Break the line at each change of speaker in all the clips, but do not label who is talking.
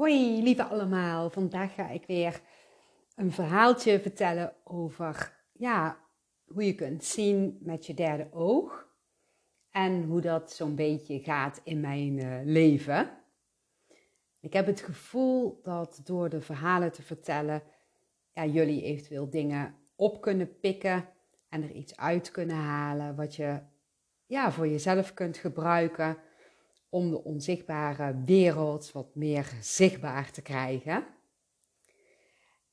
Hoi lieve allemaal, vandaag ga ik weer een verhaaltje vertellen over ja, hoe je kunt zien met je derde oog en hoe dat zo'n beetje gaat in mijn uh, leven. Ik heb het gevoel dat door de verhalen te vertellen, ja, jullie eventueel dingen op kunnen pikken en er iets uit kunnen halen wat je ja, voor jezelf kunt gebruiken om de onzichtbare wereld wat meer zichtbaar te krijgen.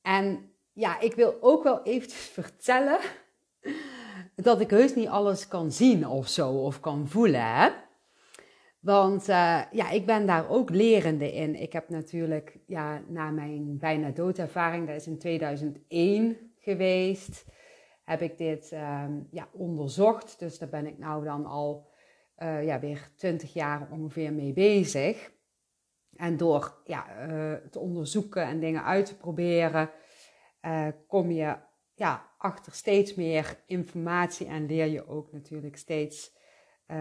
En ja, ik wil ook wel even vertellen dat ik heus niet alles kan zien of zo, of kan voelen. Hè? Want uh, ja, ik ben daar ook lerende in. Ik heb natuurlijk, ja, na mijn bijna doodervaring, dat is in 2001 geweest, heb ik dit um, ja, onderzocht. Dus daar ben ik nou dan al uh, ja, weer 20 jaar ongeveer mee bezig. En door ja, uh, te onderzoeken en dingen uit te proberen, uh, kom je ja, achter steeds meer informatie en leer je ook natuurlijk steeds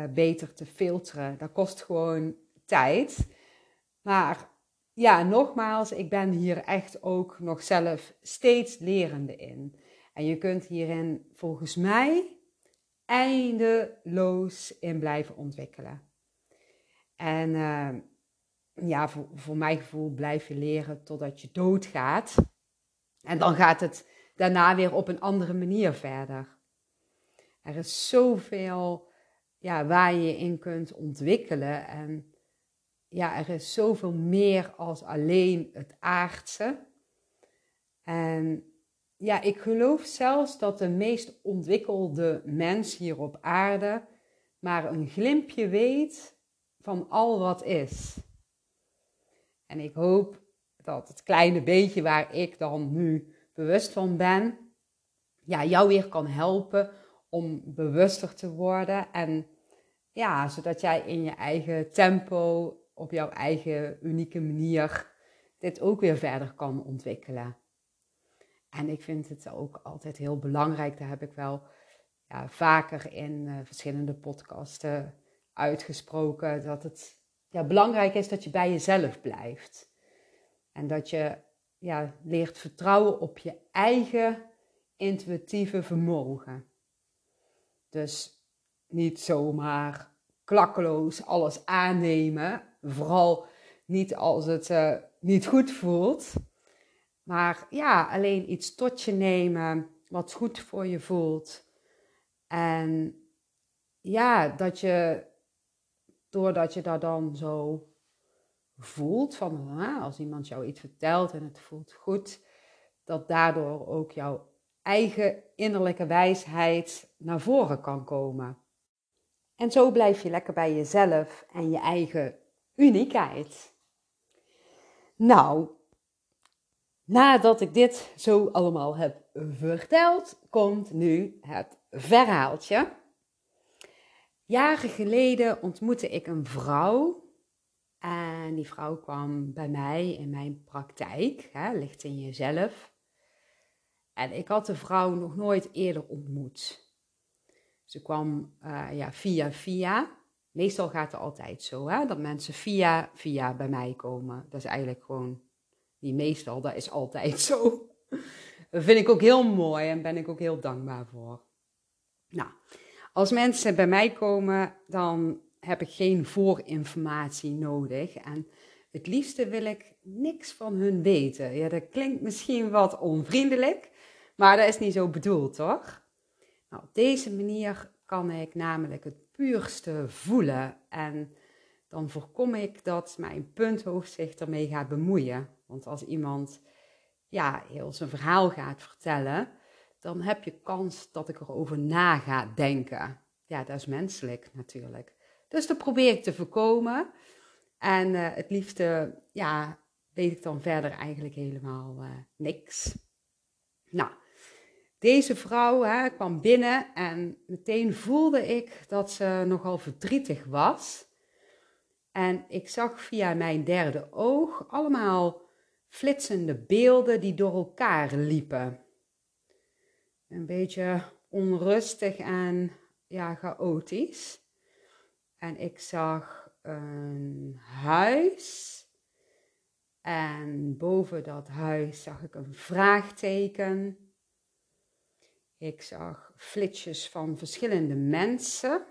beter te filteren. Dat kost gewoon tijd. Maar ja, nogmaals, ik ben hier echt ook nog zelf steeds lerende in. En je kunt hierin volgens mij eindeloos in blijven ontwikkelen. En uh, ja, voor, voor mijn gevoel blijf je leren totdat je doodgaat. En dan gaat het daarna weer op een andere manier verder. Er is zoveel ja, waar je in kunt ontwikkelen. En ja, er is zoveel meer als alleen het aardse. En ja, ik geloof zelfs dat de meest ontwikkelde mens hier op aarde maar een glimpje weet van al wat is. En ik hoop dat het kleine beetje waar ik dan nu bewust van ben, ja, jou weer kan helpen om bewuster te worden. En ja, zodat jij in je eigen tempo, op jouw eigen unieke manier, dit ook weer verder kan ontwikkelen. En ik vind het ook altijd heel belangrijk, daar heb ik wel ja, vaker in uh, verschillende podcasten uitgesproken, dat het ja, belangrijk is dat je bij jezelf blijft. En dat je ja, leert vertrouwen op je eigen intuïtieve vermogen. Dus niet zomaar klakkeloos alles aannemen, vooral niet als het uh, niet goed voelt. Maar ja, alleen iets tot je nemen wat goed voor je voelt. En ja, dat je, doordat je dat dan zo voelt, van als iemand jou iets vertelt en het voelt goed, dat daardoor ook jouw eigen innerlijke wijsheid naar voren kan komen. En zo blijf je lekker bij jezelf en je eigen uniekheid. Nou, Nadat ik dit zo allemaal heb verteld, komt nu het verhaaltje. Jaren geleden ontmoette ik een vrouw. En die vrouw kwam bij mij in mijn praktijk, hè, ligt in jezelf. En ik had de vrouw nog nooit eerder ontmoet. Ze kwam uh, ja, via via. Meestal gaat het altijd zo, hè, dat mensen via via bij mij komen. Dat is eigenlijk gewoon die meestal, dat is altijd zo. Dat vind ik ook heel mooi en ben ik ook heel dankbaar voor. Nou, als mensen bij mij komen, dan heb ik geen voorinformatie nodig. En het liefste wil ik niks van hun weten. Ja, dat klinkt misschien wat onvriendelijk, maar dat is niet zo bedoeld, toch? Nou, op deze manier kan ik namelijk het puurste voelen en dan voorkom ik dat mijn punthoofd zich ermee gaat bemoeien. Want als iemand ja, heel zijn verhaal gaat vertellen, dan heb je kans dat ik erover na ga denken. Ja, dat is menselijk natuurlijk. Dus dat probeer ik te voorkomen. En uh, het liefste, ja, weet ik dan verder eigenlijk helemaal uh, niks. Nou, deze vrouw hè, kwam binnen en meteen voelde ik dat ze nogal verdrietig was. En ik zag via mijn derde oog allemaal flitsende beelden die door elkaar liepen. Een beetje onrustig en ja, chaotisch. En ik zag een huis. En boven dat huis zag ik een vraagteken. Ik zag flitsjes van verschillende mensen.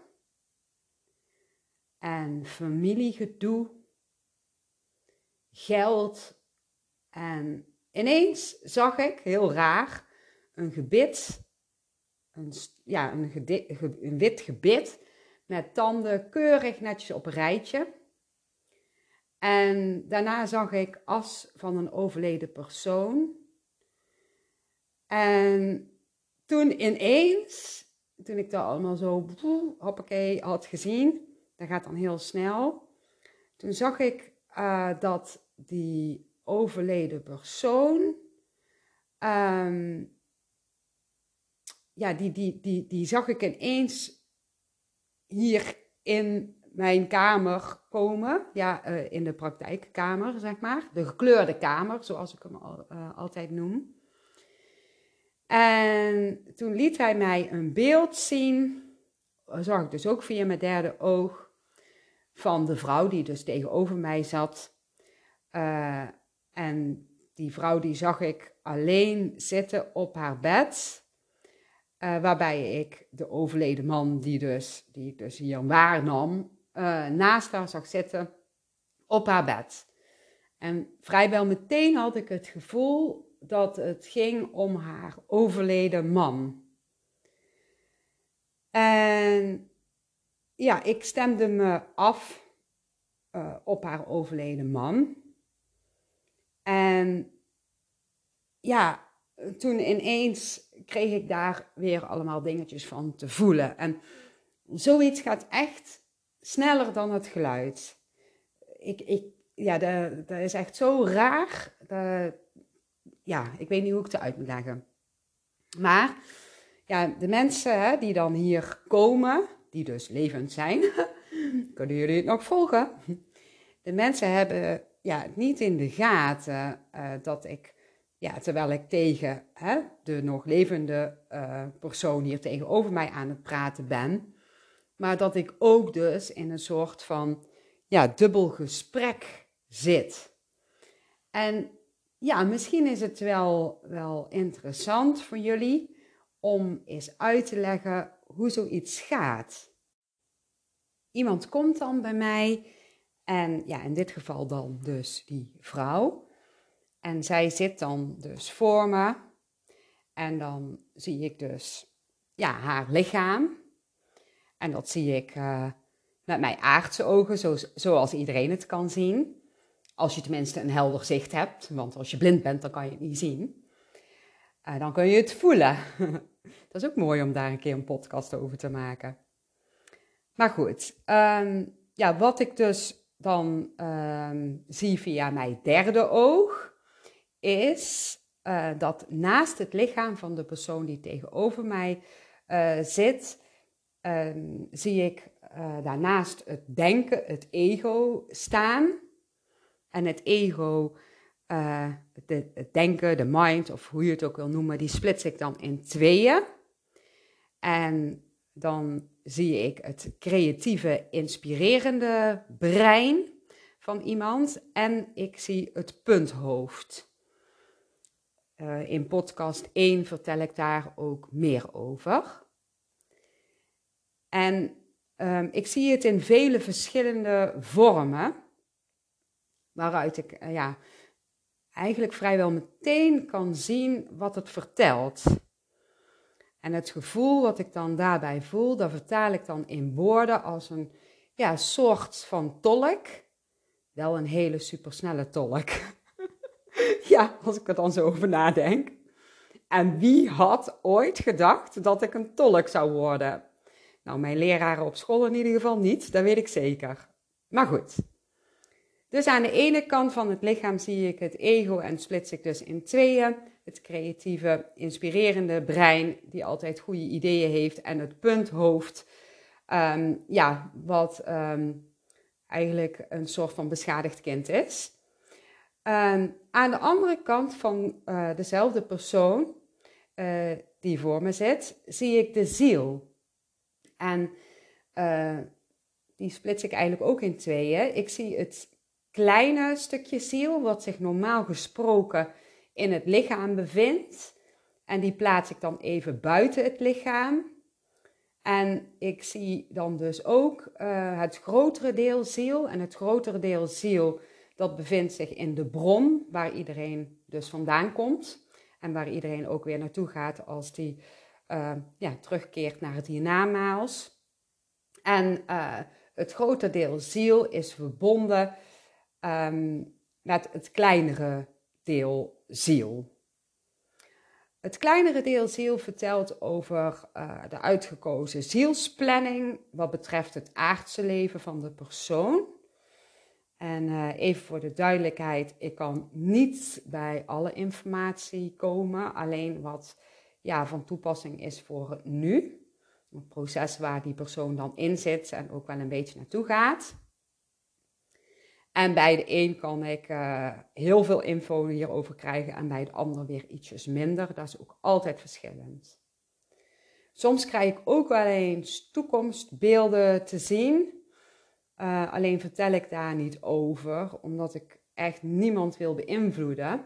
En familiegedoe. Geld. En ineens zag ik, heel raar, een gebit. Een, ja, een, wit gebit met tanden keurig netjes op een rijtje. En daarna zag ik as van een overleden persoon. En toen ineens, toen ik dat allemaal zo, hoppakee, had gezien, dat gaat dan heel snel. Toen zag ik uh, dat die overleden persoon, um, ja, die, die, die, die zag ik ineens hier in mijn kamer komen. Ja, uh, in de praktijkkamer, zeg maar. De gekleurde kamer, zoals ik hem uh, altijd noem. En toen liet hij mij een beeld zien, zag ik dus ook via mijn derde oog, van de vrouw die dus tegenover mij zat. Uh, en die vrouw die zag ik alleen zitten op haar bed. Uh, waarbij ik de overleden man, die, dus, die ik dus hier waarnam, uh, naast haar zag zitten op haar bed. En vrijwel meteen had ik het gevoel dat het ging om haar overleden man. En ja, ik stemde me af uh, op haar overleden man. En ja, toen ineens kreeg ik daar weer allemaal dingetjes van te voelen. En zoiets gaat echt sneller dan het geluid. Ik, ik, ja, dat, dat is echt zo raar. Dat, ja, ik weet niet hoe ik het uit moet leggen. Maar ja, de mensen hè, die dan hier komen, die dus levend zijn, kunnen jullie het nog volgen? De mensen hebben ja, niet in de gaten uh, dat ik, ja, terwijl ik tegen hè, de nog levende uh, persoon hier tegenover mij aan het praten ben, maar dat ik ook dus in een soort van ja, dubbel gesprek zit. En ja, misschien is het wel, wel interessant voor jullie om eens uit te leggen hoe zoiets gaat. Iemand komt dan bij mij en ja, in dit geval dan dus die vrouw. En zij zit dan dus voor me en dan zie ik dus ja, haar lichaam. En dat zie ik uh, met mijn aardse ogen, zo, zoals iedereen het kan zien. Als je tenminste een helder zicht hebt, want als je blind bent, dan kan je het niet zien. Uh, dan kun je het voelen. dat is ook mooi om daar een keer een podcast over te maken. Maar goed, um, ja, wat ik dus dan um, zie via mijn derde oog, is uh, dat naast het lichaam van de persoon die tegenover mij uh, zit, um, zie ik uh, daarnaast het denken, het ego staan. En het ego, het denken, de mind, of hoe je het ook wil noemen, die splits ik dan in tweeën. En dan zie ik het creatieve, inspirerende brein van iemand. En ik zie het punthoofd. Uh, in podcast 1 vertel ik daar ook meer over. En um, ik zie het in vele verschillende vormen waaruit ik uh, ja, eigenlijk vrijwel meteen kan zien wat het vertelt. En het gevoel wat ik dan daarbij voel, dat vertaal ik dan in woorden als een ja, soort van tolk. Wel een hele supersnelle tolk. ja, als ik er dan zo over nadenk. En wie had ooit gedacht dat ik een tolk zou worden? Nou, mijn leraren op school in ieder geval niet, dat weet ik zeker. Maar goed, dus aan de ene kant van het lichaam zie ik het ego en splits ik dus in tweeën. Het creatieve, inspirerende brein, die altijd goede ideeën heeft. En het punthoofd, um, ja, wat um, eigenlijk een soort van beschadigd kind is. Um, aan de andere kant van uh, dezelfde persoon uh, die voor me zit, zie ik de ziel. En uh, die splits ik eigenlijk ook in tweeën. Ik zie het kleine stukje ziel, wat zich normaal gesproken in het lichaam bevindt. En die plaats ik dan even buiten het lichaam. En ik zie dan dus ook uh, het grotere deel ziel. En het grotere deel ziel, dat bevindt zich in de bron, waar iedereen dus vandaan komt. En waar iedereen ook weer naartoe gaat als die uh, ja, terugkeert naar het hiernamaals. En uh, het grote deel ziel is verbonden met het kleinere deel ziel. Het kleinere deel ziel vertelt over uh, de uitgekozen zielsplanning wat betreft het aardse leven van de persoon. En uh, even voor de duidelijkheid, ik kan niet bij alle informatie komen, alleen wat ja, van toepassing is voor het nu. Het proces waar die persoon dan in zit en ook wel een beetje naartoe gaat. En bij de een kan ik uh, heel veel info hierover krijgen en bij de ander weer ietsjes minder. Dat is ook altijd verschillend. Soms krijg ik ook wel eens toekomstbeelden te zien. Uh, alleen vertel ik daar niet over, omdat ik echt niemand wil beïnvloeden.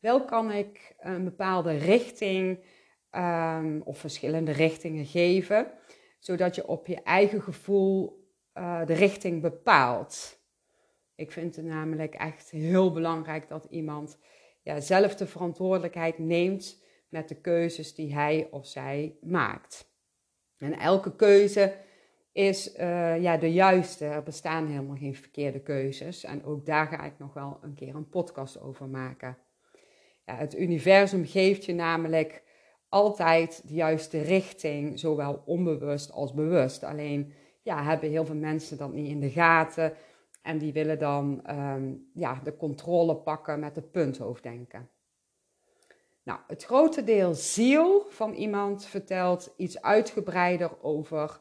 Wel kan ik een bepaalde richting um, of verschillende richtingen geven, zodat je op je eigen gevoel uh, de richting bepaalt. Ik vind het namelijk echt heel belangrijk dat iemand ja, zelf de verantwoordelijkheid neemt met de keuzes die hij of zij maakt. En elke keuze is uh, ja, de juiste. Er bestaan helemaal geen verkeerde keuzes. En ook daar ga ik nog wel een keer een podcast over maken. Ja, het universum geeft je namelijk altijd de juiste richting, zowel onbewust als bewust. Alleen ja, hebben heel veel mensen dat niet in de gaten en die willen dan um, ja, de controle pakken met het punthoofddenken. Nou, het grote deel ziel van iemand vertelt iets uitgebreider over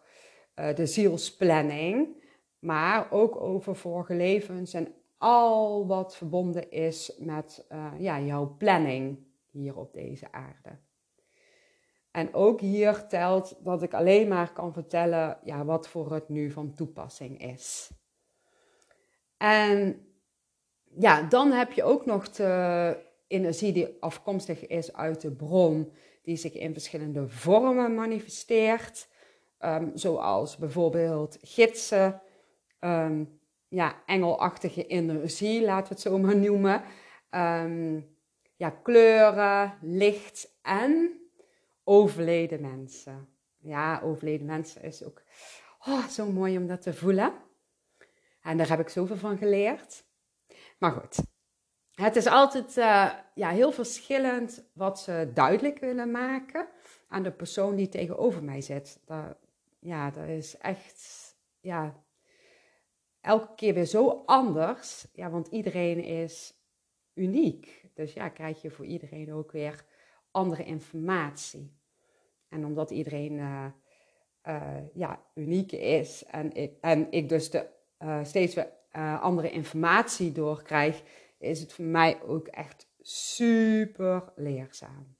uh, de zielsplanning, maar ook over vorige levens en al wat verbonden is met uh, ja, jouw planning hier op deze aarde. En ook hier telt dat ik alleen maar kan vertellen ja, wat voor het nu van toepassing is. En ja, dan heb je ook nog de energie die afkomstig is uit de bron, die zich in verschillende vormen manifesteert. Um, zoals bijvoorbeeld gidsen, um, ja, engelachtige energie, laten we het zo maar noemen. Um, ja, kleuren, licht en overleden mensen. Ja, overleden mensen is ook oh, zo mooi om dat te voelen. En daar heb ik zoveel van geleerd. Maar goed, het is altijd uh, ja, heel verschillend wat ze duidelijk willen maken aan de persoon die tegenover mij zit. Ja, dat is echt ja, elke keer weer zo anders. Ja, want iedereen is uniek. Dus ja, krijg je voor iedereen ook weer andere informatie. En omdat iedereen uh, uh, ja, uniek is en ik, en ik dus de, uh, steeds weer andere informatie doorkrijg, is het voor mij ook echt super leerzaam.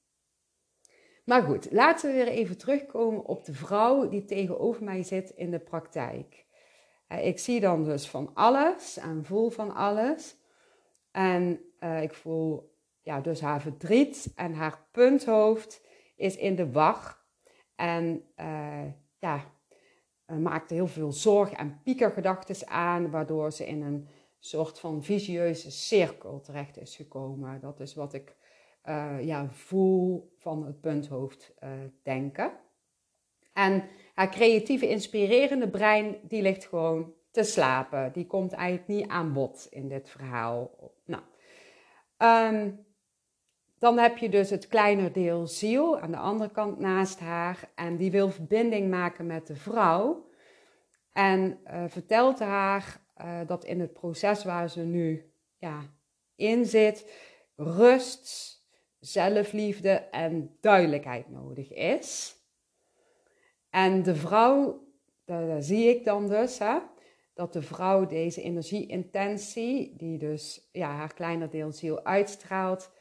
Maar goed, laten we weer even terugkomen op de vrouw die tegenover mij zit in de praktijk. Ik zie dan dus van alles en voel van alles. En ik voel ja, dus haar verdriet en haar punthoofd is in de war. En ja, maakte heel veel zorg en piekergedachten aan, waardoor ze in een soort van visieuze cirkel terecht is gekomen. Dat is wat ik uh, ja, voel van het punthoofd uh, denken. En haar creatieve, inspirerende brein, die ligt gewoon te slapen. Die komt eigenlijk niet aan bod in dit verhaal. Nou, um, dan heb je dus het kleiner deel ziel aan de andere kant naast haar. En die wil verbinding maken met de vrouw. En uh, vertelt haar uh, dat in het proces waar ze nu ja, in zit, rust, zelfliefde en duidelijkheid nodig is. En de vrouw, daar, zie ik dan dus, hè, dat de vrouw deze energieintentie, die dus ja, haar kleiner deel ziel uitstraalt,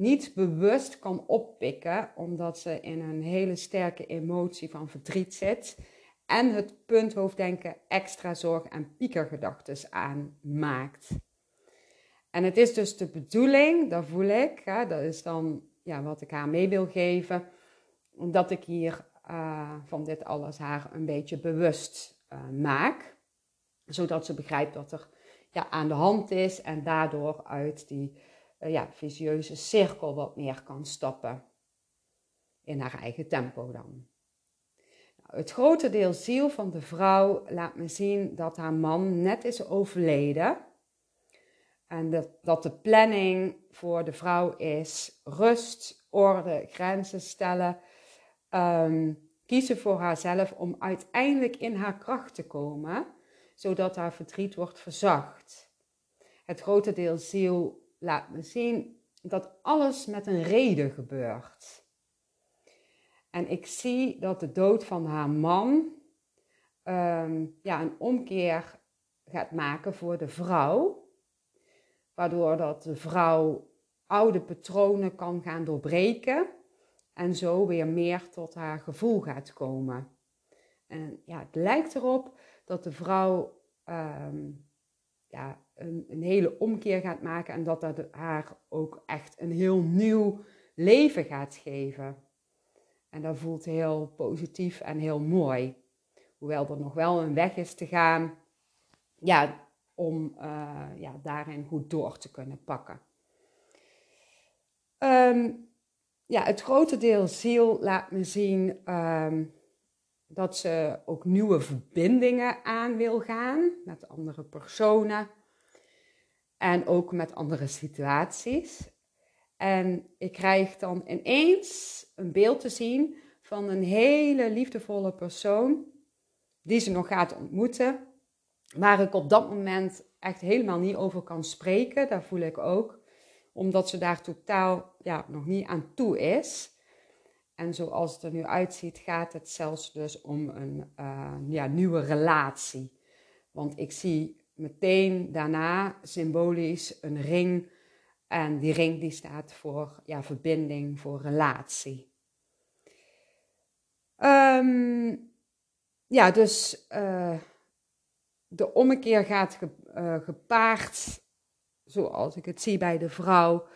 niet bewust kan oppikken, omdat ze in een hele sterke emotie van verdriet zit en het punthoofddenken extra zorg en piekergedachten aanmaakt. En het is dus de bedoeling, dat voel ik, hè, dat is dan ja, wat ik haar mee wil geven, dat ik hier uh, van dit alles haar een beetje bewust uh, maak. Zodat ze begrijpt wat er ja, aan de hand is en daardoor uit die uh, ja, visieuze cirkel wat meer kan stappen. In haar eigen tempo dan. Nou, het grote deel ziel van de vrouw laat me zien dat haar man net is overleden. En dat, dat de planning voor de vrouw is rust, orde, grenzen stellen um, kiezen voor haarzelf om uiteindelijk in haar kracht te komen, zodat haar verdriet wordt verzacht. Het grote deel ziel laat me zien dat alles met een reden gebeurt. En ik zie dat de dood van haar man um, ja, een omkeer gaat maken voor de vrouw, waardoor dat de vrouw oude patronen kan gaan doorbreken en zo weer meer tot haar gevoel gaat komen. En ja, het lijkt erop dat de vrouw ehm, ja, een, hele omkeer gaat maken en dat dat haar ook echt een heel nieuw leven gaat geven. En dat voelt heel positief en heel mooi. Hoewel er nog wel een weg is te gaan ja, om uh, ja, daarin goed door te kunnen pakken. Um, ja, het grote deel ziel laat me zien ehm, dat ze ook nieuwe verbindingen aan wil gaan met andere personen en ook met andere situaties. En ik krijg dan ineens een beeld te zien van een hele liefdevolle persoon die ze nog gaat ontmoeten, waar ik op dat moment echt helemaal niet over kan spreken. Daar voel ik ook omdat ze daar totaal ja, nog niet aan toe is. En zoals het er nu uitziet, gaat het zelfs dus om een uh, ja, nieuwe relatie. Want ik zie meteen daarna symbolisch een ring. En die ring die staat voor ja, verbinding, voor relatie. Um, ja, dus uh, de ommekeer gaat ge, uh, gepaard zoals ik het zie bij de vrouw,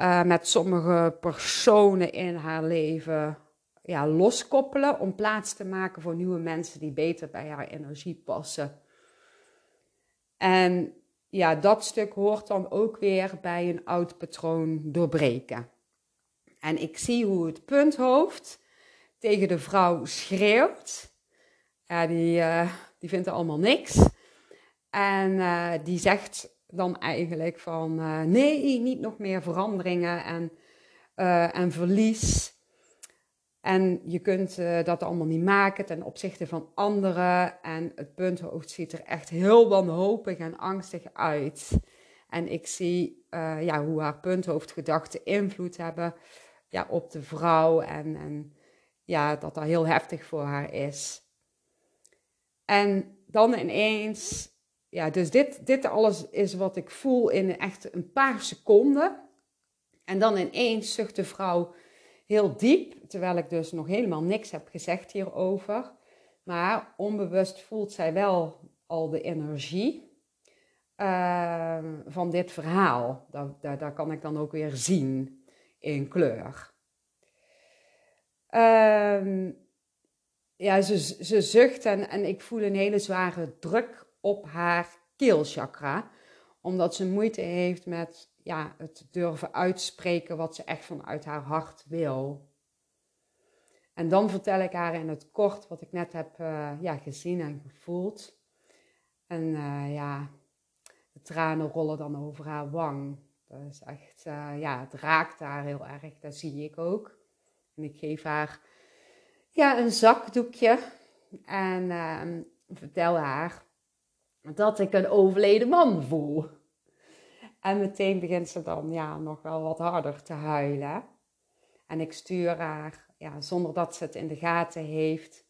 uh, met sommige personen in haar leven ja, loskoppelen om plaats te maken voor nieuwe mensen die beter bij haar energie passen. En ja, dat stuk hoort dan ook weer bij een oud patroon doorbreken. En ik zie hoe het punthoofd tegen de vrouw schreeuwt. Ja, die, uh, die vindt er allemaal niks. En uh, die zegt dan eigenlijk van uh, nee, niet nog meer veranderingen en, en verlies. En je kunt uh, dat allemaal niet maken ten opzichte van anderen. En het punthoofd ziet er echt heel wanhopig en angstig uit. En ik zie ja, hoe haar punthoofdgedachten invloed hebben ja, op de vrouw. En, en ja, dat dat heel heftig voor haar is. En dan ineens ja, dus dit, dit alles is wat ik voel in echt een paar seconden. En dan ineens zucht de vrouw heel diep, terwijl ik dus nog helemaal niks heb gezegd hierover. Maar onbewust voelt zij wel al de energie uh, van dit verhaal. Dat, kan ik dan ook weer zien in kleur. Uh, ja, ze, ze zucht en, en ik voel een hele zware druk op haar keelchakra. Omdat ze moeite heeft met ja, het durven uitspreken wat ze echt vanuit haar hart wil. En dan vertel ik haar in het kort wat ik net heb uh, ja, gezien en gevoeld. En uh, ja, de tranen rollen dan over haar wang. Dat is echt, uh, ja, het raakt haar heel erg. Dat zie ik ook. En ik geef haar ja, een zakdoekje. En ehm, vertel haar dat ik een overleden man voel. En meteen begint ze dan ja, nog wel wat harder te huilen. En ik stuur haar, ja, zonder dat ze het in de gaten heeft,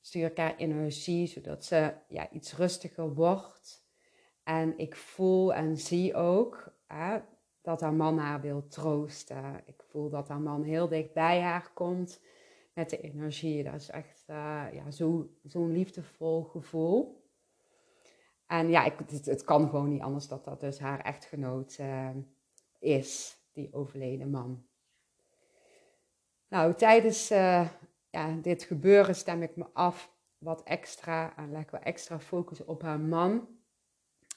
stuur ik haar energie, zodat ze ja, iets rustiger wordt. En ik voel en zie ook dat haar man haar wil troosten. Ik voel dat haar man heel dicht bij haar komt met de energie. Dat is echt uh, ja, zo'n zo liefdevol gevoel. En ja, ik, het, kan gewoon niet anders dat dat dus haar echtgenoot uh, is, die overleden man. Nou, tijdens uh, ja, dit gebeuren stem ik me af wat extra en leg we extra focus op haar man.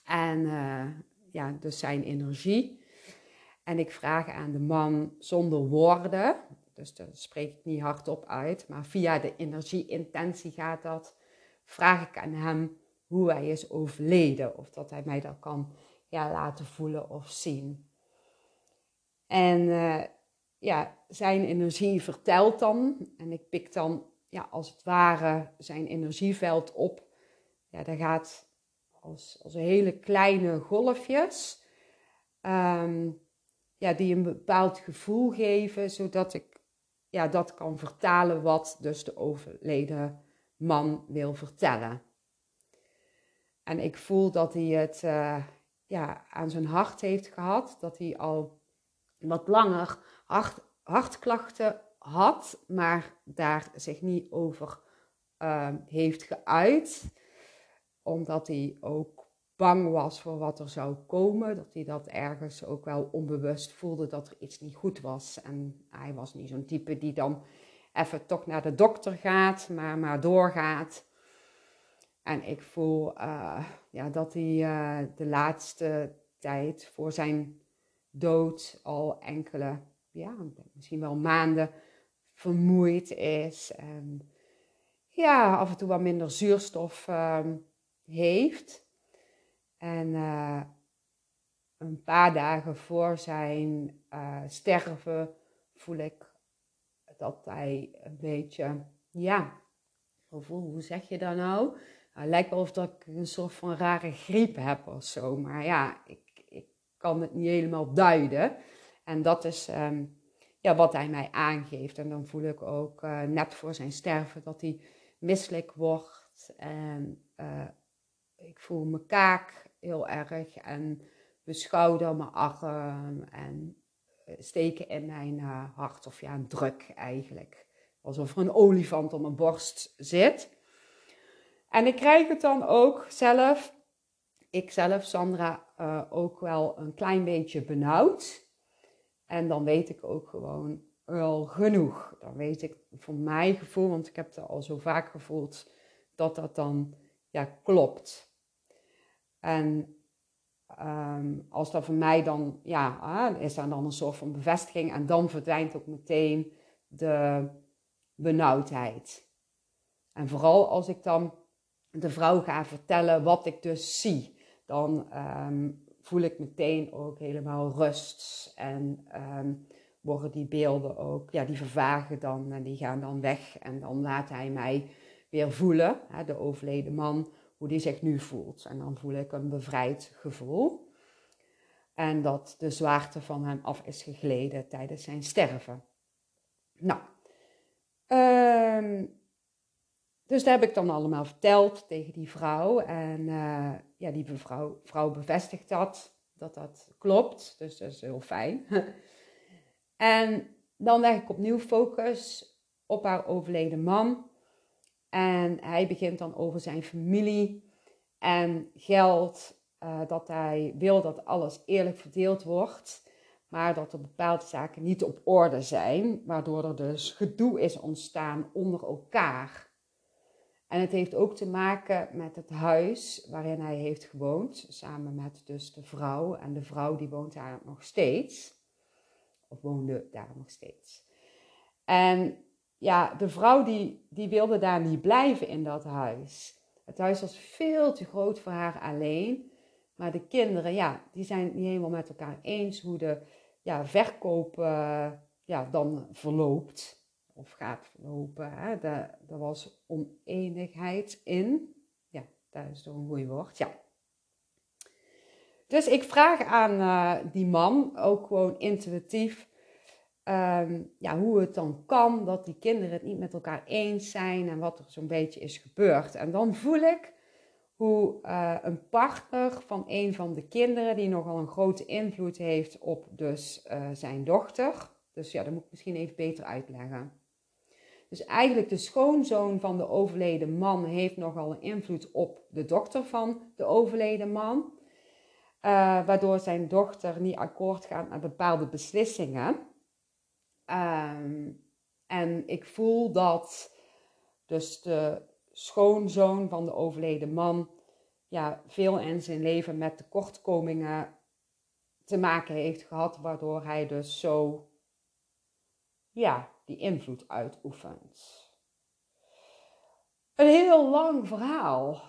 En uh, ja, dus zijn energie. En ik vraag aan de man zonder woorden, dus dat spreek ik niet hardop uit, maar via de energie-intentie gaat dat. Vraag ik aan hem hoe hij is overleden, of dat hij mij dat kan ja, laten voelen of zien. En ja, zijn energie vertelt dan, en ik pik dan ja, als het ware zijn energieveld op. Ja, dat gaat als, als hele kleine golfjes. Um, ja, die een bepaald gevoel geven, zodat ik ja, dat kan vertalen wat dus de overleden man wil vertellen. En ik voel dat hij het uh, ja, aan zijn hart heeft gehad, dat hij al wat langer hart, hartklachten had, maar daar zich niet over uh, heeft geuit, omdat hij ook bang was voor wat er zou komen. Dat hij dat ergens ook wel onbewust voelde dat er iets niet goed was. En hij was niet zo'n type die dan even toch naar de dokter gaat, maar maar doorgaat. En ik voel uh, ja, dat hij uh, de laatste tijd voor zijn dood al enkele, ja, misschien wel maanden vermoeid is. En ja, af en toe wat minder zuurstof uh, heeft. En uh, een paar dagen voor zijn uh, sterven voel ik dat hij een beetje, ja, hoe zeg je dat nou? Nou, lijkt wel of dat ik een soort van rare griep heb of zo. Maar ja, ik kan het niet helemaal duiden. En dat is um, ja, wat hij mij aangeeft. En dan voel ik ook uh, net voor zijn sterven dat hij misselijk wordt. En ik voel mijn kaak heel erg. En beschouwde mijn arm en eh, steken in mijn hart. Of ja, een druk eigenlijk. Alsof er een olifant op mijn borst zit. En ik krijg het dan ook zelf, ik zelf, Sandra, uh, ook wel een klein beetje benauwd. En dan weet ik ook gewoon wel genoeg. Dan weet ik voor mijn gevoel, want ik heb het al zo vaak gevoeld, dat dat dan ja, klopt. En um, als dat voor mij dan, ja, is daar dan een soort van bevestiging en dan verdwijnt ook meteen de benauwdheid. En vooral als ik dan de vrouw ga vertellen wat ik dus zie, dan um, voel ik meteen ook helemaal rust. En um, worden die beelden ook, ja, die vervagen dan en die gaan dan weg. En dan laat hij mij weer voelen, hè, de overleden man, hoe die zich nu voelt. En dan voel ik een bevrijd gevoel. En dat de zwaarte van hem af is gegleden tijdens zijn sterven. Nou, um, dus dat heb ik dan allemaal verteld tegen die vrouw. En uh, ja, die vrouw, vrouw bevestigt dat, dat dat klopt. Dus dat is heel fijn. en dan leg ik opnieuw focus op haar overleden man. En hij begint dan over zijn familie en geld. Uh, dat hij wil dat alles eerlijk verdeeld wordt. Maar dat er bepaalde zaken niet op orde zijn. Waardoor er dus gedoe is ontstaan onder elkaar. En het heeft ook te maken met het huis waarin hij heeft gewoond. Samen met dus de vrouw. En de vrouw die woont daar nog steeds. Of woonde daar nog steeds. En ja, de vrouw die, die wilde daar niet blijven in dat huis. Het huis was veel te groot voor haar alleen. Maar de kinderen, ja, die zijn het niet helemaal met elkaar eens hoe de ja, verkoop uh, ja, dan verloopt. Of gaat verlopen. Hè. Daar, was oneenigheid in. Ja, dat is toch een goed woord. Ja. Dus ik vraag aan uh, die man, ook gewoon intuïtief, um, ja, hoe het dan kan dat die kinderen het niet met elkaar eens zijn en wat er zo'n beetje is gebeurd. En dan voel ik hoe uh, een partner van een van de kinderen, die nogal een grote invloed heeft op dus uh, zijn dochter. Dus ja, dat moet ik misschien even beter uitleggen. Dus eigenlijk de schoonzoon van de overleden man heeft nogal een invloed op de dochter van de overleden man. Uh, waardoor zijn dochter niet akkoord gaat met bepaalde beslissingen. Um, en ik voel dat dus de schoonzoon van de overleden man ja, veel in zijn leven met tekortkomingen te maken heeft gehad, waardoor hij dus zo ja, die invloed uitoefent. Een heel lang verhaal,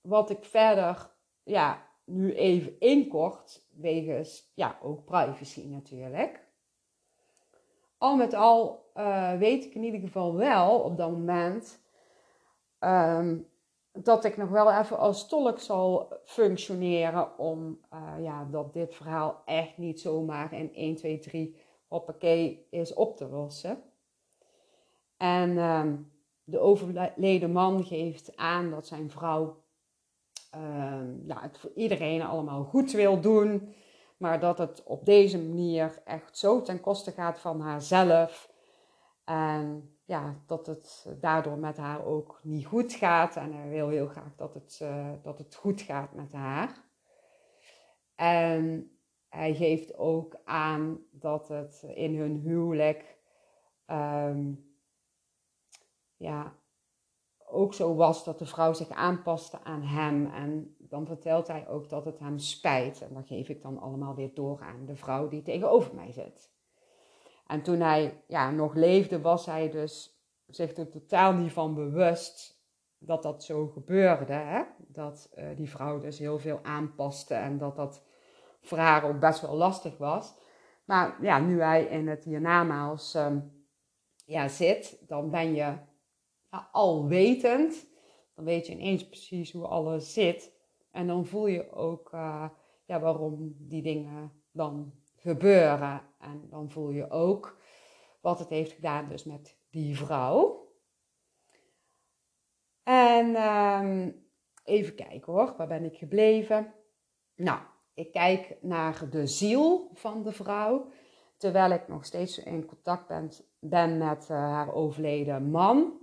wat ik verder ja, nu even inkort, wegens ja, ook privacy natuurlijk. Al met al uh, weet ik in ieder geval wel op dat moment um, dat ik nog wel even als tolk zal functioneren om uh, ja, dat dit verhaal echt niet zomaar in 1, 2, 3 hoppakee is op te lossen. En um, de overleden man geeft aan dat zijn vrouw ja, het voor iedereen allemaal goed wil doen. Maar dat het op deze manier echt zo ten koste gaat van haarzelf. En ja, dat het daardoor met haar ook niet goed gaat. En hij wil heel graag dat het, uh, dat het goed gaat met haar. En hij geeft ook aan dat het in hun huwelijk um, ja, ook zo was dat de vrouw zich aanpaste aan hem. En dan vertelt hij ook dat het hem spijt. En dat geef ik dan allemaal weer door aan de vrouw die tegenover mij zit. En toen hij ja, nog leefde, was hij dus zich er totaal niet van bewust dat dat zo gebeurde. Hè? Dat uh, die vrouw dus heel veel aanpaste en dat dat voor ook best wel lastig was. Maar ja, nu hij in het hiernamaals um, ja, zit, dan ben je ja, alwetend. Dan weet je ineens precies hoe alles zit. En dan voel je ook uh, ja, waarom die dingen dan gebeuren. En dan voel je ook wat het heeft gedaan dus met die vrouw. En um, even kijken hoor, waar ben ik gebleven? Nou, ik kijk naar de ziel van de vrouw. Terwijl ik nog steeds in contact ben, met uh, haar overleden man.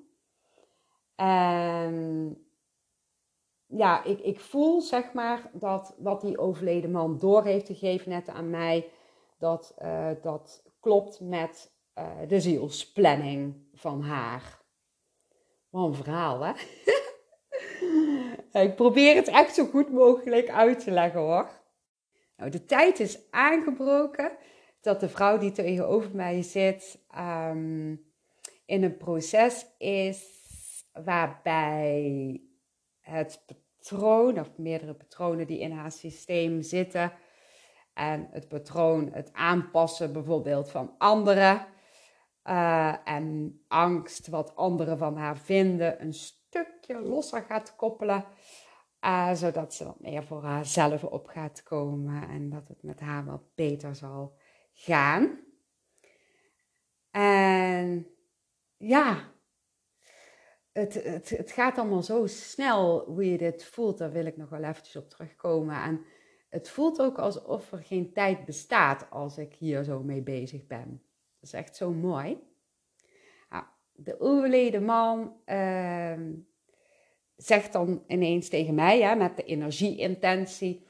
En ja, ik, ik voel zeg maar dat wat die overleden man door heeft gegeven net aan mij, dat, uh, dat klopt met uh, de zielsplanning van haar. Wat een verhaal, hè? ik probeer het echt zo goed mogelijk uit te leggen hoor. Nou, de tijd is aangebroken dat de vrouw die tegenover mij zit um, in een proces is waarbij het patroon, of meerdere patronen die in haar systeem zitten, en het patroon, het aanpassen bijvoorbeeld van anderen, uh, en angst wat anderen van haar vinden, een stukje losser gaat koppelen. Uh, zodat ze wat meer voor haarzelf op gaat komen en dat het met haar wat beter zal gaan. En ja, het, het, het gaat allemaal zo snel hoe je dit voelt. Daar wil ik nog wel eventjes op terugkomen. En het voelt ook alsof er geen tijd bestaat als ik hier zo mee bezig ben. Dat is echt zo mooi. Nou, de overleden man uh, zegt dan ineens tegen mij, ja, met de energieintentie,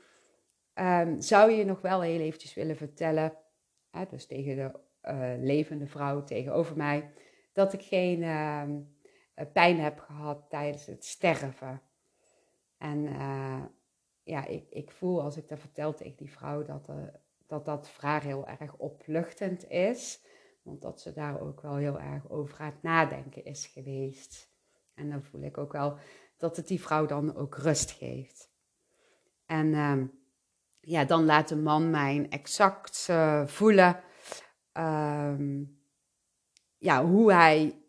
uh, zou je nog wel heel eventjes willen vertellen, hè, dus tegen de uh, levende vrouw tegenover mij, dat ik geen ehm, eh, pijn heb gehad tijdens het sterven. En uh, ja, ik, ik voel als ik dat vertel tegen die vrouw dat dat, dat voor haar heel erg opluchtend is. Want dat ze daar ook wel heel erg over gaat nadenken is geweest. En dan voel ik ook wel dat het die vrouw dan ook rust geeft. En uh, ja, dan laat de man mij exact uh, voelen uh, ja, hoe hij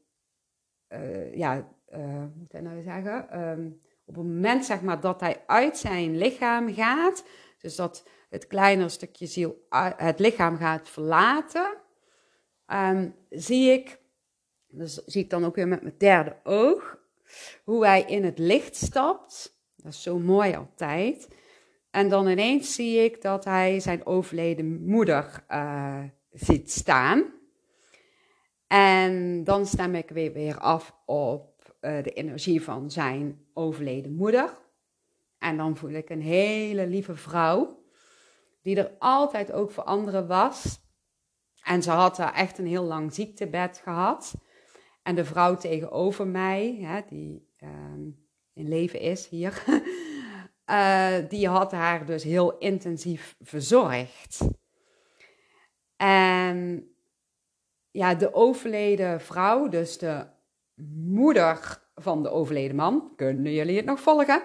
uh, ja, uh, moet ik nou zeggen? Um, op het moment zeg maar, dat hij uit zijn lichaam gaat, dus dat het kleinere stukje ziel het lichaam gaat verlaten, zie ik, dus zie ik dan ook weer met mijn derde oog, hoe hij in het licht stapt. Dat is zo mooi altijd. En dan ineens zie ik dat hij zijn overleden moeder uh, ziet staan. En dan stem ik weer, weer af op uh, de energie van zijn overleden moeder. En dan voel ik een hele lieve vrouw, die er altijd ook voor anderen was. En ze had daar echt een heel lang ziektebed gehad. En de vrouw tegenover mij, die uh, in leven is hier, uh, die had haar dus heel intensief verzorgd. En ja, de overleden vrouw, dus de moeder van de overleden man, kunnen jullie het nog volgen?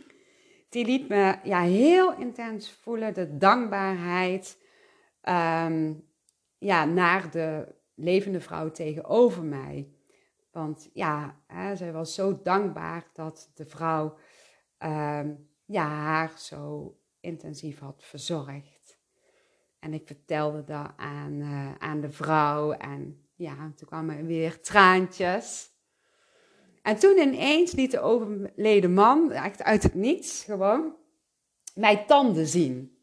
die liet me ja, heel intens voelen de dankbaarheid um, ja, naar de levende vrouw tegenover mij. Want ja, hè, zij was zo dankbaar dat de vrouw um, ja, haar zo intensief had verzorgd. En ik vertelde dat aan, uh, aan de vrouw en ja, toen kwamen weer traantjes. En toen ineens liet de overleden man, echt uit het niets gewoon, mij tanden zien.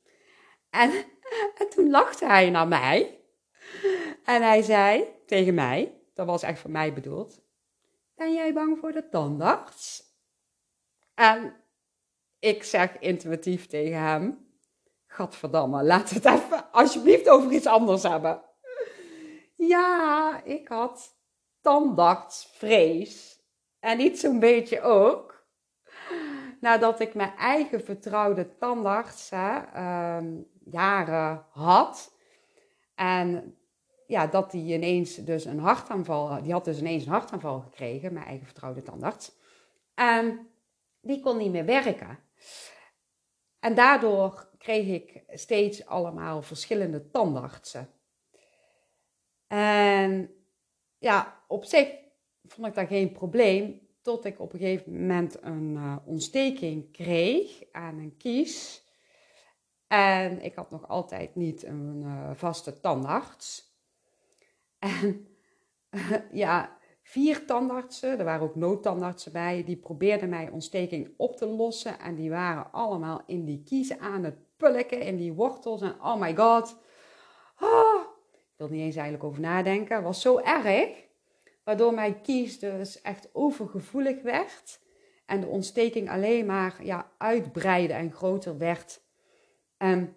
En, en toen lachte hij naar mij. En hij zei tegen mij, dat was echt voor mij bedoeld, ben jij bang voor de tandarts? En ik zeg intuïtief tegen hem, gadverdamme, laat het even alsjeblieft over iets anders hebben. Ja, ik had tandartsvrees. En niet zo'n beetje ook. Nadat ik mijn eigen vertrouwde tandarts ehm, jaren had. En ja, dat die ineens dus een hartaanval, die had dus ineens een hartaanval gekregen, mijn eigen vertrouwde tandarts. En die kon niet meer werken. En daardoor kreeg ik steeds allemaal verschillende tandartsen. En ja, op zich vond ik dat geen probleem. Tot ik op een gegeven moment een uh, ontsteking kreeg aan een kies. En ik had nog altijd niet een uh, vaste tandarts. En uh, ja, vier tandartsen, er waren ook noodtandartsen bij, die probeerden mij ontsteking op te lossen. En die waren allemaal in die kiezen aan het pulken, in die wortels. En oh my god, oh, ik wil niet eens eigenlijk over nadenken. Was zo erg, waardoor mijn kies dus echt overgevoelig werd. En de ontsteking alleen maar ja, uitbreidde en groter werd. En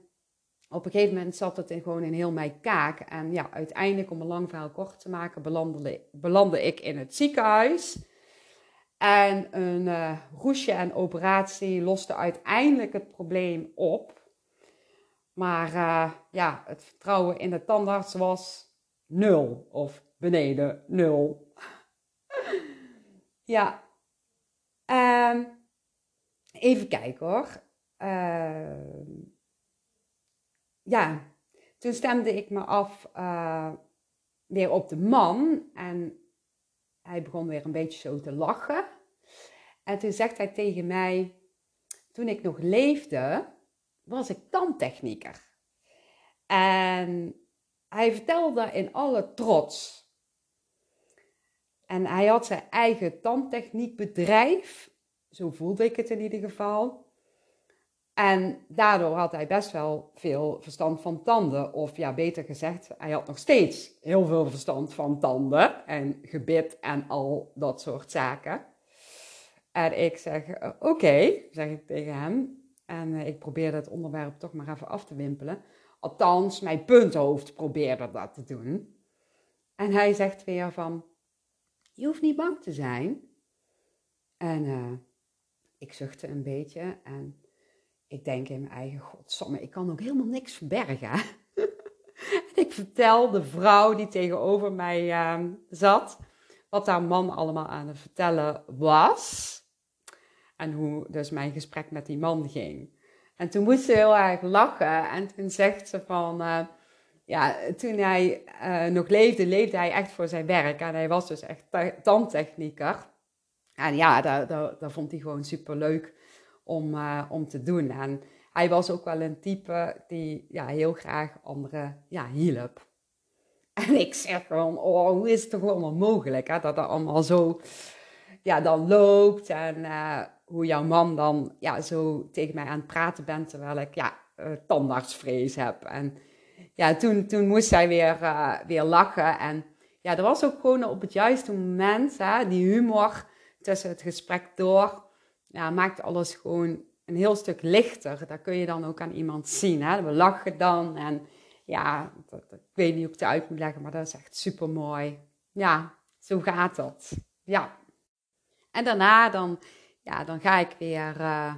op een gegeven moment zat het in, gewoon in heel mijn kaak. En ja, uiteindelijk, om een lang verhaal kort te maken, belandde, belandde ik in het ziekenhuis. En een uh, roesje en operatie loste uiteindelijk het probleem op. Maar uh, ja, het vertrouwen in de tandarts was nul of beneden nul. ja, um, even kijken hoor. Uh, ja, toen stemde ik me af uh, weer op de man. En hij begon weer een beetje zo te lachen. En toen zegt hij tegen mij: Toen ik nog leefde, was ik tandtechnieker. En hij vertelde in alle trots. En hij had zijn eigen tandtechniekbedrijf. Zo voelde ik het in ieder geval. En daardoor had hij best wel veel verstand van tanden. Of ja, beter gezegd, hij had nog steeds heel veel verstand van tanden en gebit en al dat soort zaken. En ik zeg, eh, oké, zeg ik tegen hem. En uh, ik probeerde het onderwerp toch maar even af te wimpelen. Althans, mijn punthoofd probeerde dat te doen. En hij zegt weer van, je hoeft niet bang te zijn. En uh, ik zuchtte een beetje en ik denk in mijn eigen, godsamme, ik kan ook helemaal niks verbergen. en ik vertel de vrouw die tegenover mij uh, zat, wat haar man allemaal aan het vertellen was. En hoe dus mijn gesprek met die man ging. En toen moest ze heel erg lachen. En toen zegt ze van, uh, ja, toen hij uh, nog leefde, leefde hij echt voor zijn werk. En hij was dus echt tandtechnieker. En ja, dat vond hij gewoon super leuk om, uh, om te doen. En hij was ook wel een type die ja, heel graag anderen ja, hielp. En ik zeg gewoon, oh, hoe is het toch allemaal mogelijk hè, dat dat allemaal zo ja, dan loopt. En uh, hoe jouw man dan ja, zo tegen mij aan het praten bent terwijl ik ja, uh, tandartsvrees heb. En ja, toen, toen moest hij weer, weer lachen en ja, dat was ook gewoon op het juiste moment, hè, die humor tussen het gesprek door, ja, maakt alles gewoon een heel stuk lichter. Dat kun je dan ook aan iemand zien. Hè? We lachen dan en ja, ik weet niet hoe ik het uit moet leggen, maar dat is echt super mooi. Ja, zo gaat dat. Ja. En daarna dan, ja, dan ga ik weer uh,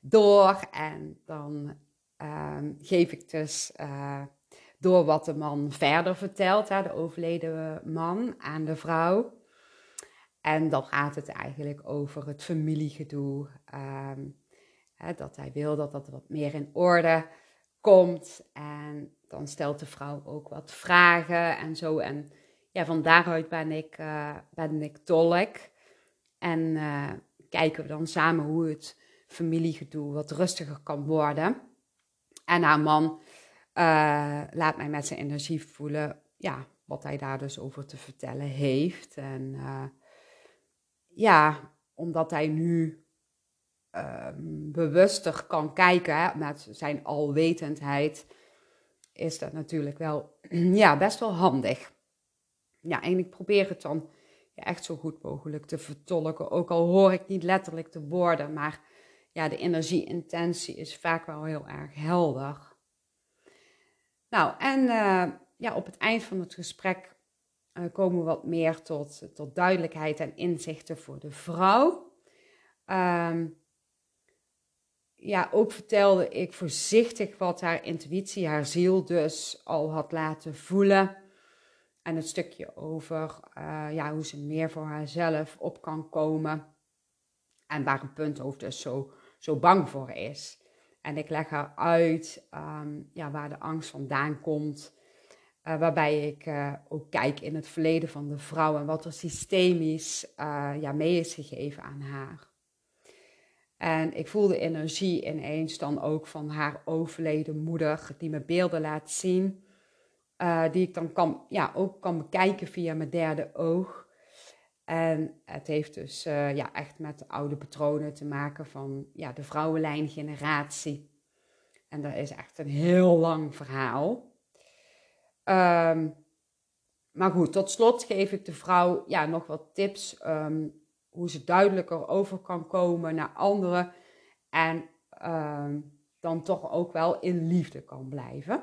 door en dan uh, geef ik dus uh, door wat de man verder vertelt, hè, de overleden man aan de vrouw. En dan gaat het eigenlijk over het familiegedoe. Ehm, dat hij wil dat dat wat meer in orde komt. En dan stelt de vrouw ook wat vragen en zo. En ja, van daaruit ben ik, uh, ben ik tolk. En uh, kijken we dan samen hoe het familiegedoe wat rustiger kan worden. En haar man uh, laat mij met zijn energie voelen ja, wat hij daar dus over te vertellen heeft. En ja, omdat hij nu um, bewuster kan kijken met zijn alwetendheid, is dat natuurlijk wel ja, best wel handig. Ja, en ik probeer het dan echt zo goed mogelijk te vertolken. Ook al hoor ik niet letterlijk de woorden, maar ja, de energie-intentie is vaak wel heel erg helder. Nou, en uh, ja, op het eind van het gesprek uh, komen we wat meer tot, tot duidelijkheid en inzichten voor de vrouw. Um, ja, ook vertelde ik voorzichtig wat haar intuïtie, haar ziel dus al had laten voelen. En het stukje over uh, ja, hoe ze meer voor haarzelf op kan komen. En waar een punthoofd dus zo, zo bang voor is. En ik leg haar uit um, ja, waar de angst vandaan komt. Uh, waarbij ik uh, ook kijk in het verleden van de vrouw en wat er systemisch ja, mee is gegeven aan haar. En ik voel de energie ineens dan ook van haar overleden moeder, die me beelden laat zien. Die ik dan kan, ja, ook kan bekijken via mijn derde oog. En het heeft dus ja, echt met de oude patronen te maken van ja, de vrouwenlijngeneratie. En dat is echt een heel lang verhaal. Um, maar goed, tot slot geef ik de vrouw ja, nog wat tips um, hoe ze duidelijker over kan komen naar anderen. En uh, dan toch ook wel in liefde kan blijven.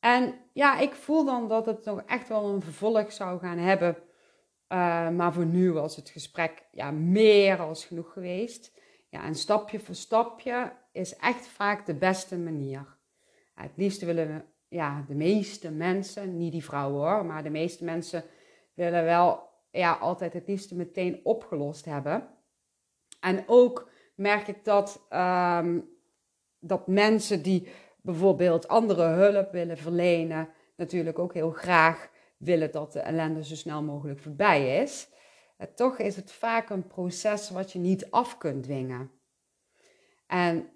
En ja, ik voel dan dat het nog echt wel een vervolg zou gaan hebben. Uh, maar voor nu was het gesprek ja, meer als genoeg geweest. Ja, en stapje voor stapje is echt vaak de beste manier. Het liefste willen ja, de meeste mensen, niet die vrouwen hoor, maar de meeste mensen willen wel ja, altijd het liefste meteen opgelost hebben. En ook merk ik dat, um, dat mensen die bijvoorbeeld andere hulp willen verlenen, natuurlijk ook heel graag willen dat de ellende zo snel mogelijk voorbij is. En toch is het vaak een proces wat je niet af kunt dwingen. En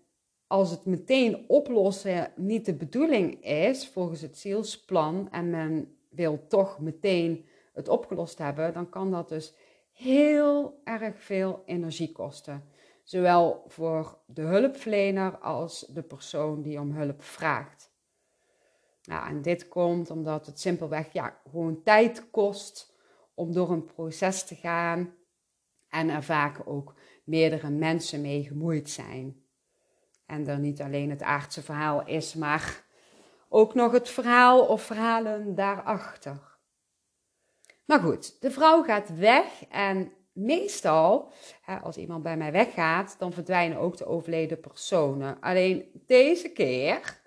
als het meteen oplossen niet de bedoeling is volgens het zielsplan en men wil toch meteen het opgelost hebben, dan kan dat dus heel erg veel energie kosten. Zowel voor de hulpverlener als de persoon die om hulp vraagt. Nou, en dit komt omdat het simpelweg ja, gewoon tijd kost om door een proces te gaan en er vaak ook meerdere mensen mee gemoeid zijn. En er niet alleen het aardse verhaal is, maar ook nog het verhaal of verhalen daarachter. Maar goed, de vrouw gaat weg en meestal, als iemand bij mij weggaat, dan verdwijnen ook de overleden personen. Alleen deze keer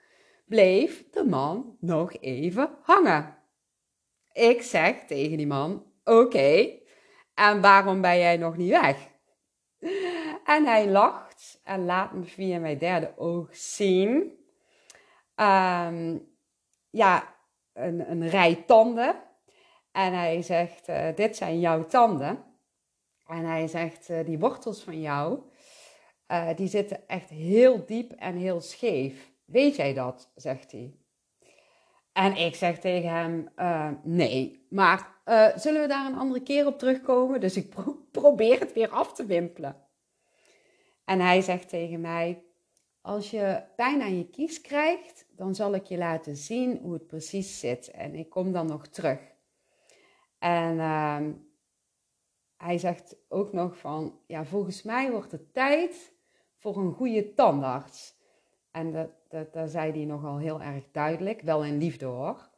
bleef de man nog even hangen. Ik zeg tegen die man: Oké, en waarom ben jij nog niet weg? En hij lacht en laat me via mijn derde oog zien. Um, ja, een, een rij tanden en hij zegt, uh, dit zijn jouw tanden. En hij zegt, uh, die wortels van jou, uh, die zitten echt heel diep en heel scheef. Weet jij dat? zegt hij. En ik zeg tegen hem, nee, maar zullen we daar een andere keer op terugkomen? Dus ik pro probeer het weer af te wimpelen. En hij zegt tegen mij, als je pijn aan je kies krijgt, dan zal ik je laten zien hoe het precies zit. En ik kom dan nog terug. En ehm, hij zegt ook nog van, ja, volgens mij wordt het tijd voor een goede tandarts. En dat, dat, dat zei hij nogal heel erg duidelijk, wel in liefde hoor.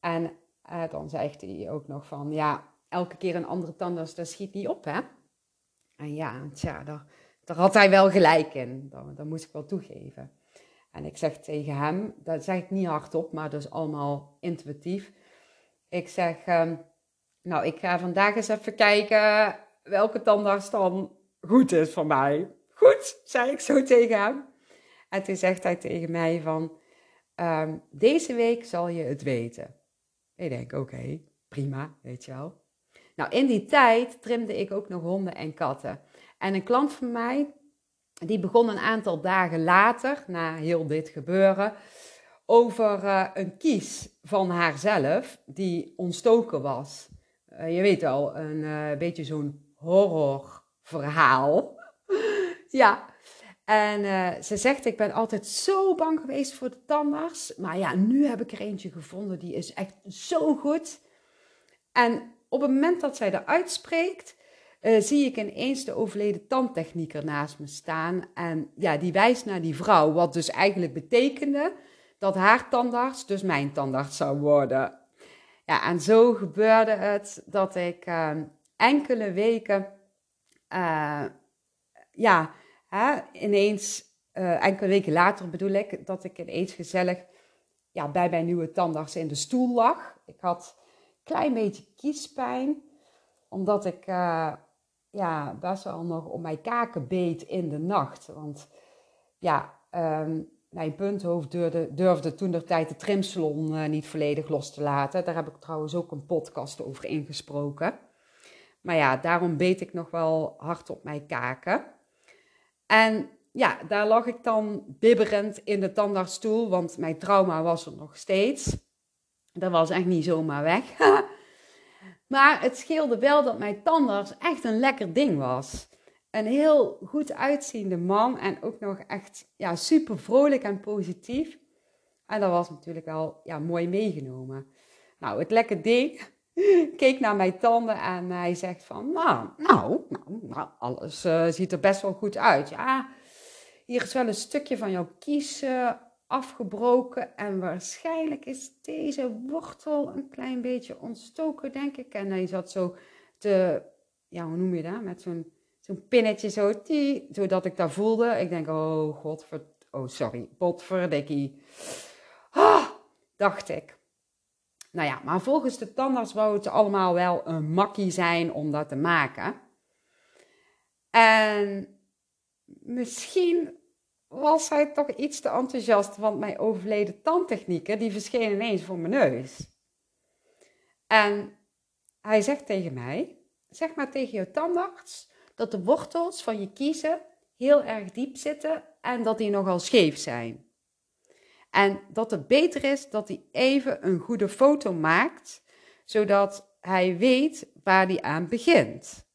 En uh, dan zegt hij ook nog van, ja, elke keer een andere tandarts, dat schiet niet op, hè? En ja, tja, daar, daar had hij wel gelijk in. Dat, moest ik wel toegeven. En ik zeg tegen hem, dat zeg ik niet hardop, maar dat is allemaal intuïtief. Ik zeg, um, nou, ik ga vandaag eens even kijken welke tandarts dan goed is voor mij. Goed, zei ik zo tegen hem. En toen zegt hij tegen mij van, um, deze week zal je het weten. Ik denk, oké, prima, weet je wel. Nou, in die tijd trimde ik ook nog honden en katten. En een klant van mij, die begon een aantal dagen later, na heel dit gebeuren, over uh, een kies van haarzelf die ontstoken was. Uh, je weet wel, een uh, beetje zo'n horrorverhaal. ja, en ze zegt, ik ben altijd zo bang geweest voor de tandarts. Maar ja, nu heb ik er eentje gevonden, die is echt zo goed. En op het moment dat zij dat uitspreekt, uh, zie ik ineens de overleden tandtechnieker naast me staan. En ja, die wijst naar die vrouw, wat dus eigenlijk betekende dat haar tandarts dus mijn tandarts zou worden. Ja, en zo gebeurde het dat ik uh, enkele weken, uh, ja, ineens, enkele weken later bedoel ik, dat ik ineens gezellig ja, bij mijn nieuwe tandarts in de stoel lag. Ik had een klein beetje kiespijn, omdat ik ja, best wel nog op mijn kaken beet in de nacht. Want ja, um, mijn punthoofd durfde, durfde toen de tijd de trimsalon uh, niet volledig los te laten. Daar heb ik trouwens ook een podcast over ingesproken. Maar ja, daarom beet ik nog wel hard op mijn kaken. En ja, daar lag ik dan bibberend in de tandartsstoel, want mijn trauma was er nog steeds. Dat was echt niet zomaar weg. Maar het scheelde wel dat mijn tandarts echt een lekker ding was. Een heel goed uitziende man en ook nog echt ja, super vrolijk en positief. En dat was natuurlijk wel ja, mooi meegenomen. Nou, het lekker ding keek naar mijn tanden en hij zegt van, nou, nou, nou, nou alles uh, ziet er best wel goed uit. Ja, hier is wel een stukje van jouw kies afgebroken en waarschijnlijk is deze wortel een klein beetje ontstoken, denk ik. En hij zat zo te, ja, hoe noem je dat? Met zo'n zo'n pinnetje zo, die, zodat ik dat voelde. Ik denk, oh god, oh sorry, potverdikkie. Ah, dacht ik. Nou ja, maar volgens de tandarts wou het allemaal wel een makkie zijn om dat te maken. En misschien was hij toch iets te enthousiast, want mijn overleden tandtechnieker, die verscheen ineens voor mijn neus. En hij zegt tegen mij, zeg maar tegen je tandarts, dat de wortels van je kiezen heel erg diep zitten en dat die nogal scheef zijn. En dat het beter is dat hij even een goede foto maakt, zodat hij weet waar hij aan begint.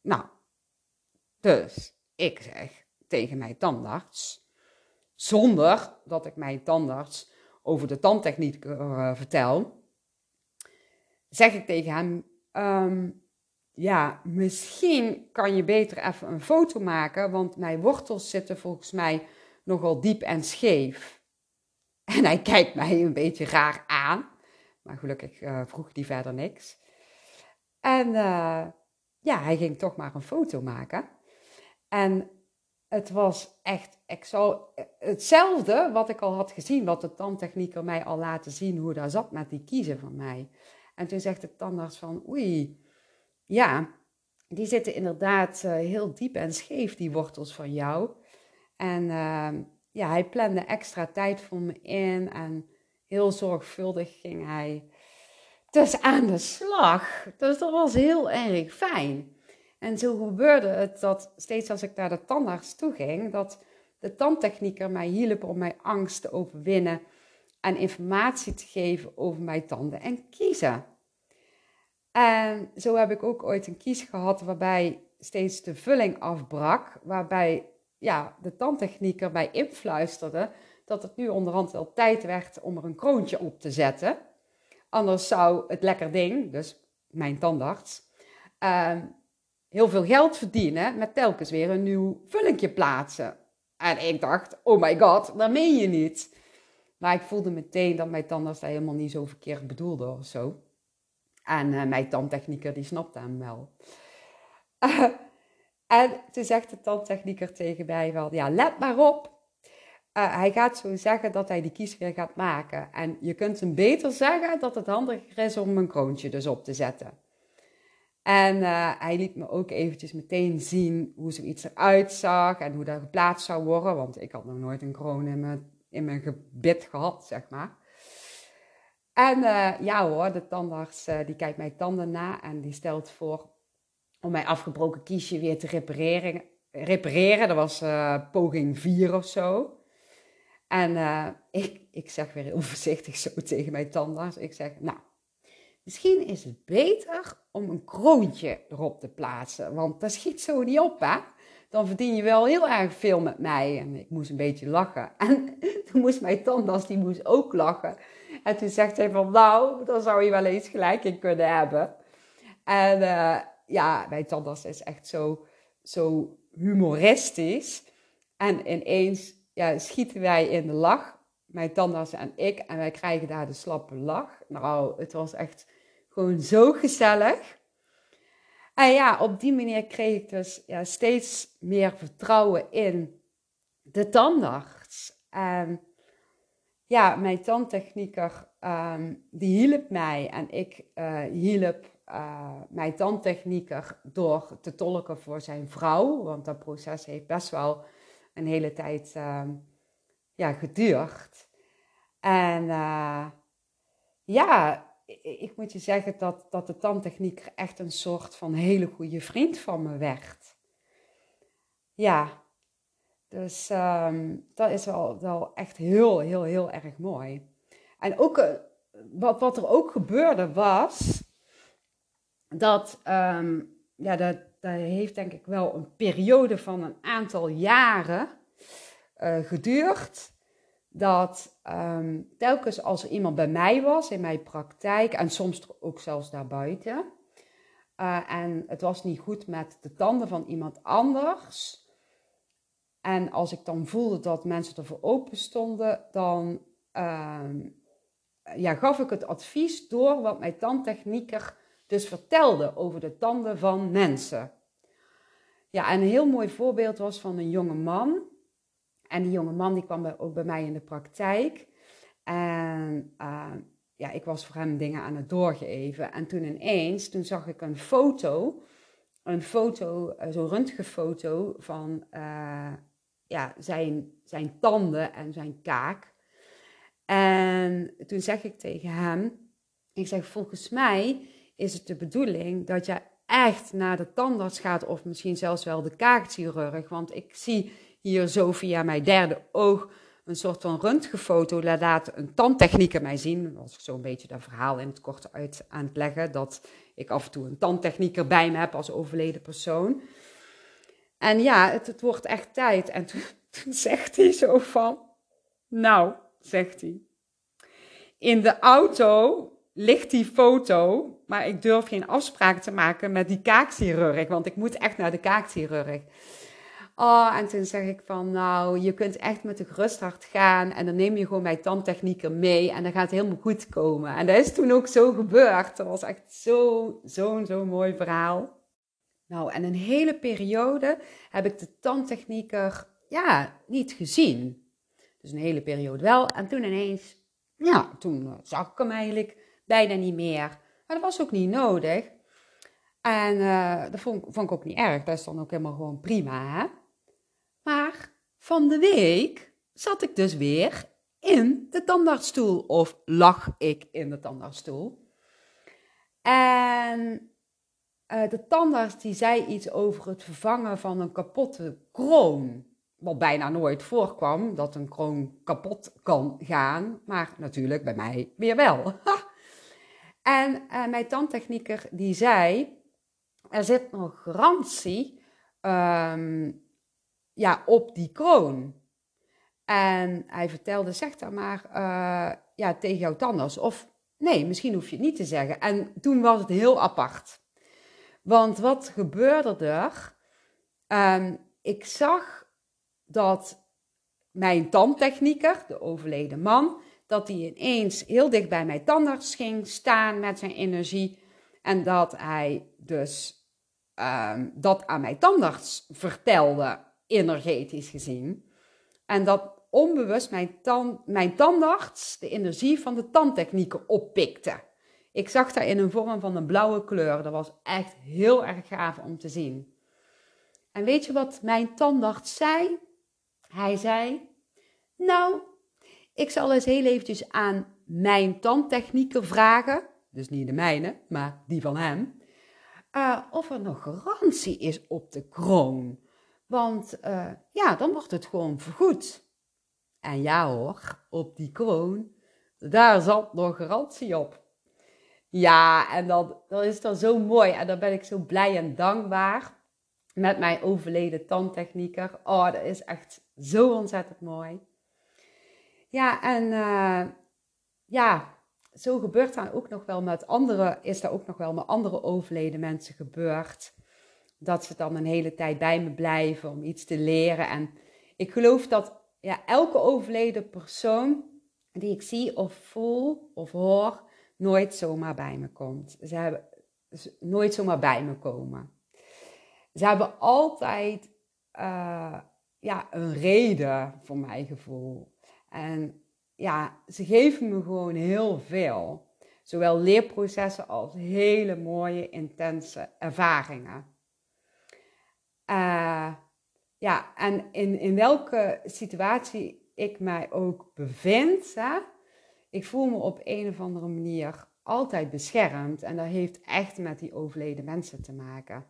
Nou, dus ik zeg, tegen mijn tandarts. Zonder dat ik mijn tandarts over de tandtechniek uh, vertel. Zeg ik tegen hem: um, Ja, misschien kan je beter even een foto maken, want mijn wortels zitten volgens mij nogal diep en scheef. En hij kijkt mij een beetje raar aan. Maar gelukkig uh, vroeg hij verder niks. En uh, ja, hij ging toch maar een foto maken. En het was echt hetzelfde wat ik al had gezien, wat de tandtechnieker mij al laten zien, hoe dat zat met die kiezen van mij. En toen zegt de tandarts van, oei, ja, die zitten inderdaad uh, heel diep en scheef, die wortels van jou. En uh, ja, hij plande extra tijd voor me in en heel zorgvuldig ging hij dus aan de slag. Dus dat was heel erg fijn. En zo gebeurde het dat steeds als ik naar de tandarts toe ging, dat de tandtechnieker mij hielp om mijn angst te overwinnen en informatie te geven over mijn tanden en kiezen. En zo heb ik ook ooit een kies gehad waarbij steeds de vulling afbrak, waarbij ja, de tandtechnieker mij influisterde dat het nu onderhand wel tijd werd om er een kroontje op te zetten. Anders zou het lekker ding, dus mijn tandarts, ehm, heel veel geld verdienen met telkens weer een nieuw vullingje plaatsen. En ik dacht, oh my god, dat meen je niet. Maar ik voelde meteen dat mijn tandarts dat helemaal niet zo verkeerd bedoelde of zo. En uh, mijn tandtechnieker die snapte hem wel. en toen zegt de tandtechnieker tegen mij wel, ja, let maar op. Uh, hij gaat zo zeggen dat hij die kies weer gaat maken. En je kunt hem beter zeggen dat het handiger is om een kroontje dus op te zetten. En uh, hij liet me ook eventjes meteen zien hoe zoiets eruit zag en hoe dat geplaatst zou worden. Want ik had nog nooit een kroon in mijn, in mijn gebit gehad, zeg maar. En uh, ja hoor, de tandarts uh, die kijkt mijn tanden na en die stelt voor om mijn afgebroken kiesje weer te repareren. repareren. Dat was poging 4 of zo. En ik, ik zeg weer heel voorzichtig zo tegen mijn tandarts. Ik zeg, nou, Misschien is het beter om een kroontje erop te plaatsen, want dat schiet zo niet op, hè? Dan verdien je wel heel erg veel met mij. En ik moest een beetje lachen. En toen moest mijn tandarts, die moest ook lachen. En toen zegt hij van, nou, dan zou je wel eens gelijk in kunnen hebben. En uh, ja, mijn tandarts is echt zo, zo humoristisch. En ineens ja, schieten wij in de lach, mijn tandarts en ik. En wij krijgen daar de slappe lach. Nou, het was echt gewoon zo gezellig. En ja, op die manier kreeg ik dus ja, steeds meer vertrouwen in de tandarts. En ja, mijn tandtechnieker, um, die hielp mij en ik uh, hielp uh, mijn tandtechnieker door te tolken voor zijn vrouw. Want dat proces heeft best wel een hele tijd uh, ja, geduurd. En uh, ja, ik moet je zeggen dat, dat de tandtechnieker echt een soort van hele goede vriend van me werd. Ja, dus um, dat is wel, wel echt heel, heel, heel erg mooi. En ook uh, wat, wat er ook gebeurde was, dat, um, ja, dat, dat heeft denk ik wel een periode van een aantal jaren uh, geduurd dat um, telkens als er iemand bij mij was in mijn praktijk en soms ook zelfs daarbuiten. Uh, en het was niet goed met de tanden van iemand anders. En als ik dan voelde dat mensen ervoor open stonden, dan uh, ja, gaf ik het advies door wat mijn tandtechnieker dus vertelde over de tanden van mensen. Ja, en een heel mooi voorbeeld was van een jonge man en die jonge man die kwam ook bij mij in de praktijk. En uh, ja, ik was voor hem dingen aan het doorgeven. En toen ineens, toen zag ik een foto, een foto, uh, zo'n röntgenfoto van uh, ja, zijn, zijn tanden en zijn kaak. En toen zeg ik tegen hem, ik zeg volgens mij is het de bedoeling dat je echt naar de tandarts gaat of misschien zelfs wel de kaakchirurg. Want ik zie hier zo via mijn derde oog een soort van röntgenfoto laat een tandtechnieker mij zien. Als ik zo'n beetje dat verhaal in het kort uit aan het leggen. Dat ik af en toe een tandtechnieker bij me heb als overleden persoon. En ja, het, het wordt echt tijd. En toen, toen zegt hij zo van, nou, zegt hij. In de auto ligt die foto, maar ik durf geen afspraak te maken met die kaakchirurg, want ik moet echt naar de kaakchirurg. Oh, en toen zeg ik van, nou, je kunt echt met een gerust hart gaan en dan neem je gewoon mijn tandtechnieker mee en dan gaat het helemaal goed komen. En dat is toen ook zo gebeurd. Dat was echt zo'n, zo'n, zo'n mooi verhaal. Nou, en een hele periode heb ik de tandtechnieker, ja, niet gezien. Dus een hele periode wel. En toen ineens, ja, toen zag ik hem eigenlijk bijna niet meer. Maar dat was ook niet nodig. En uh, dat vond, vond, ik ook niet erg. Dat is dan ook helemaal gewoon prima, hè? Maar van de week zat ik dus weer in de tandartsstoel. Of lag ik in de tandartsstoel. En uh, de tandarts die zei iets over het vervangen van een kapotte kroon. Wat bijna nooit voorkwam, dat een kroon kapot kan gaan. Maar natuurlijk bij mij weer wel. en uh, mijn tandtechnieker die zei, er zit nog garantie um, ja, op die kroon. En hij vertelde, zeg dan maar uh, ja, tegen jouw tandarts of nee, misschien hoef je het niet te zeggen. En toen was het heel apart. Want wat gebeurde er? Ehm, ik zag dat mijn tandtechnieker, de overleden man, dat hij ineens heel dicht bij mijn tandarts ging staan met zijn energie. En dat hij dus um, dat aan mijn tandarts vertelde, energetisch gezien. En dat onbewust mijn, mijn tandarts de energie van de tandtechnieken oppikte. Ik zag dat in een vorm van een blauwe kleur. Dat was echt heel erg gaaf om te zien. En weet je wat mijn tandarts zei? Hij zei: Nou, ik zal eens heel eventjes aan mijn tandtechnieker vragen. Dus niet de mijne, maar die van hem. Uh, of er nog garantie is op de kroon. Want uh, ja, dan wordt het gewoon vergoed. En ja hoor, op die kroon, daar zat nog garantie op. Ja, en dat, dat is dan zo mooi. En dan ben ik zo blij en dankbaar met mijn overleden tandtechnieker. Oh, dat is echt zo ontzettend mooi. Ja, en uh, ja, zo gebeurt dan ook nog wel met andere, is dat ook nog wel met andere overleden mensen gebeurd. Dat ze dan een hele tijd bij me blijven om iets te leren. En ik geloof dat ja, elke overleden persoon die ik zie of voel of hoor, nooit zomaar bij me komt. Ze hebben nooit zomaar bij me komen. Ze hebben altijd uh, ja, een reden, voor mijn gevoel. En ja, ze geven me gewoon heel veel. Zowel leerprocessen als hele mooie, intense ervaringen. Uh, ja, en in, in welke situatie ik mij ook bevind, hè, ik voel me op een of andere manier altijd beschermd. En dat heeft echt met die overleden mensen te maken.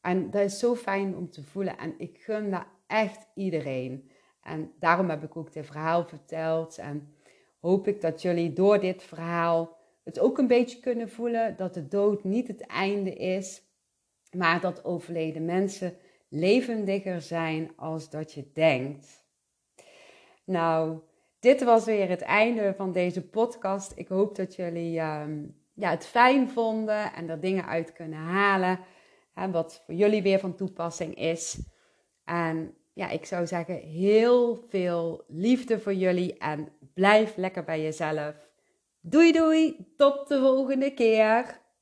En dat is zo fijn om te voelen. En ik gun dat echt iedereen. En daarom heb ik ook dit verhaal verteld. En hoop ik dat jullie door dit verhaal het ook een beetje kunnen voelen dat de dood niet het einde is, maar dat overleden mensen levendiger zijn als dat je denkt. Nou, dit was weer het einde van deze podcast. Ik hoop dat jullie ehm, ja, het fijn vonden en er dingen uit kunnen halen. Hè, wat voor jullie weer van toepassing is. En ja, ik zou zeggen, heel veel liefde voor jullie en blijf lekker bij jezelf. Doei doei, tot de volgende keer.